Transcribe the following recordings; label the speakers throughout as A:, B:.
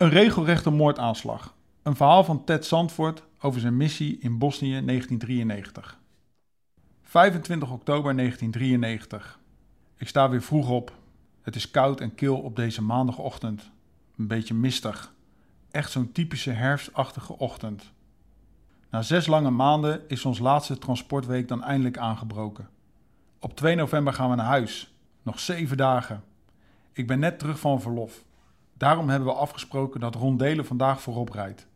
A: Een regelrechte moordaanslag. Een verhaal van Ted Sandford over zijn missie in Bosnië 1993. 25 oktober 1993. Ik sta weer vroeg op. Het is koud en kil op deze maandagochtend. Een beetje mistig. Echt zo'n typische herfstachtige ochtend. Na zes lange maanden is ons laatste transportweek dan eindelijk aangebroken. Op 2 november gaan we naar huis. Nog zeven dagen. Ik ben net terug van verlof. Daarom hebben we afgesproken dat Ron Delen vandaag voorop rijdt.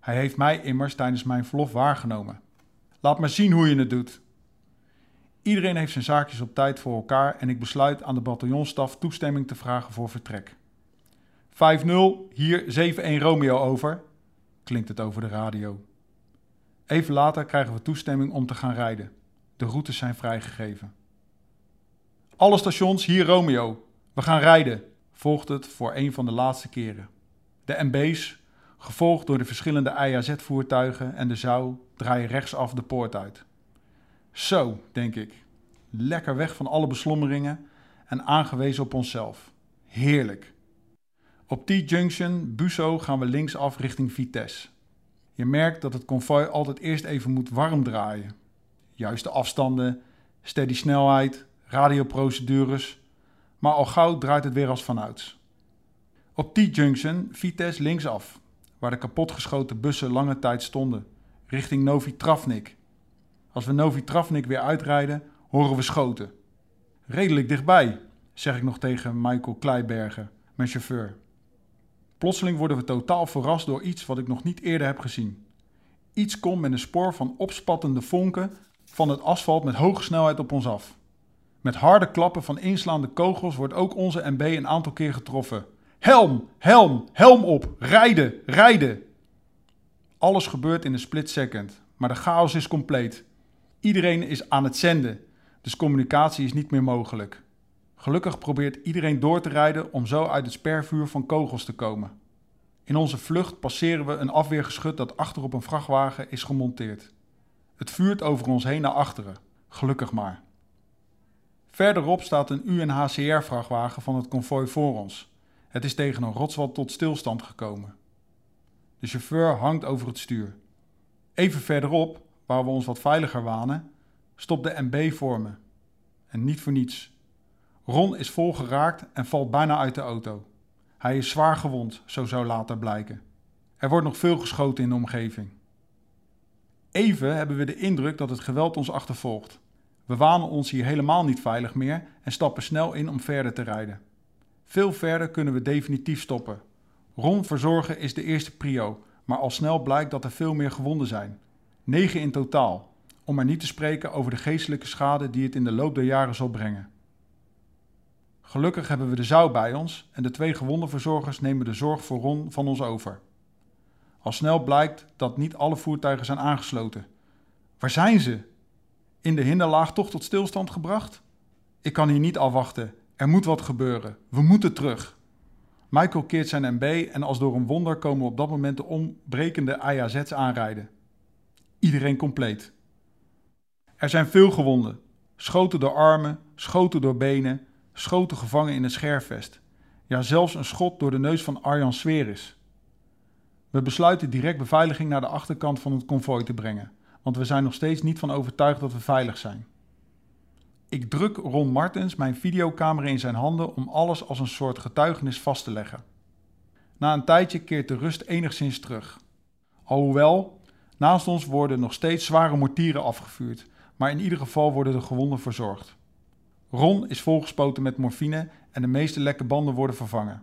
A: Hij heeft mij immers tijdens mijn verlof waargenomen. Laat maar zien hoe je het doet. Iedereen heeft zijn zaakjes op tijd voor elkaar en ik besluit aan de bataljonstaf toestemming te vragen voor vertrek. 5-0, hier 7-1 Romeo over, klinkt het over de radio. Even later krijgen we toestemming om te gaan rijden. De routes zijn vrijgegeven. Alle stations, hier Romeo. We gaan rijden, volgt het voor een van de laatste keren. De MB's, gevolgd door de verschillende IAZ-voertuigen en de Zou, draaien rechtsaf de poort uit. Zo, denk ik. Lekker weg van alle beslommeringen en aangewezen op onszelf. Heerlijk. Op T-Junction, Busso, gaan we linksaf richting Vitesse. Je merkt dat het konvooi altijd eerst even moet warm draaien. Juiste afstanden, steady snelheid, radioprocedures, maar al gauw draait het weer als vanouds. Op T-Junction Vitesse linksaf, waar de kapotgeschoten bussen lange tijd stonden, richting Novi Travnik. Als we Novi Travnik weer uitrijden, horen we schoten. Redelijk dichtbij, zeg ik nog tegen Michael Kleibergen, mijn chauffeur. Plotseling worden we totaal verrast door iets wat ik nog niet eerder heb gezien. Iets komt met een spoor van opspattende vonken van het asfalt met hoge snelheid op ons af. Met harde klappen van inslaande kogels wordt ook onze MB een aantal keer getroffen. Helm, helm, helm op, rijden, rijden. Alles gebeurt in een split second, maar de chaos is compleet. Iedereen is aan het zenden, dus communicatie is niet meer mogelijk. Gelukkig probeert iedereen door te rijden om zo uit het spervuur van kogels te komen. In onze vlucht passeren we een afweergeschut dat achter op een vrachtwagen is gemonteerd. Het vuurt over ons heen naar achteren, gelukkig maar. Verderop staat een UNHCR-vrachtwagen van het konvooi voor ons. Het is tegen een rotswand tot stilstand gekomen. De chauffeur hangt over het stuur. Even verderop, waar we ons wat veiliger wanen, stopt de MB voor me. En niet voor niets. Ron is vol geraakt en valt bijna uit de auto. Hij is zwaar gewond, zo zou later blijken. Er wordt nog veel geschoten in de omgeving. Even hebben we de indruk dat het geweld ons achtervolgt. We wanen ons hier helemaal niet veilig meer en stappen snel in om verder te rijden. Veel verder kunnen we definitief stoppen. Ron verzorgen is de eerste prio, maar al snel blijkt dat er veel meer gewonden zijn. Negen in totaal, om maar niet te spreken over de geestelijke schade die het in de loop der jaren zal brengen. Gelukkig hebben we de zou bij ons en de twee gewonde verzorgers nemen de zorg voor Ron van ons over. Al snel blijkt dat niet alle voertuigen zijn aangesloten. Waar zijn ze? In de hinderlaag toch tot stilstand gebracht? Ik kan hier niet afwachten. Er moet wat gebeuren. We moeten terug. Michael keert zijn MB en als door een wonder komen op dat moment de ontbrekende IAZ's aanrijden. Iedereen compleet. Er zijn veel gewonden. Schoten door armen, schoten door benen, schoten gevangen in het scherfvest. Ja, zelfs een schot door de neus van Arjan Sveris. We besluiten direct beveiliging naar de achterkant van het konvooi te brengen, want we zijn nog steeds niet van overtuigd dat we veilig zijn. Ik druk Ron Martens mijn videocamera in zijn handen om alles als een soort getuigenis vast te leggen. Na een tijdje keert de rust enigszins terug. Alhoewel, naast ons worden nog steeds zware mortieren afgevuurd, maar in ieder geval worden de gewonden verzorgd. Ron is volgespoten met morfine en de meeste lekke banden worden vervangen.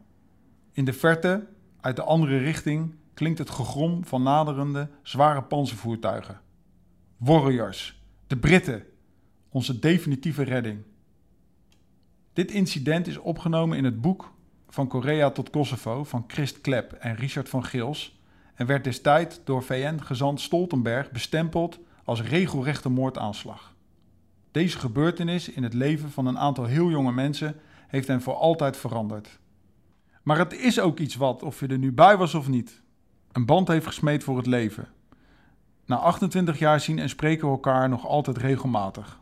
A: In de verte, uit de andere richting, klinkt het gegrom van naderende, zware panzervoertuigen. Warriors, de Britten, onze definitieve redding. Dit incident is opgenomen in het boek Van Korea tot Kosovo van Christ Klep en Richard van Gils en werd destijds door VN-gezant Stoltenberg bestempeld als regelrechte moordaanslag. Deze gebeurtenis in het leven van een aantal heel jonge mensen heeft hen voor altijd veranderd. Maar het is ook iets wat, of je er nu bij was of niet, een band heeft gesmeed voor het leven. Na 28 jaar zien en spreken we elkaar nog altijd regelmatig.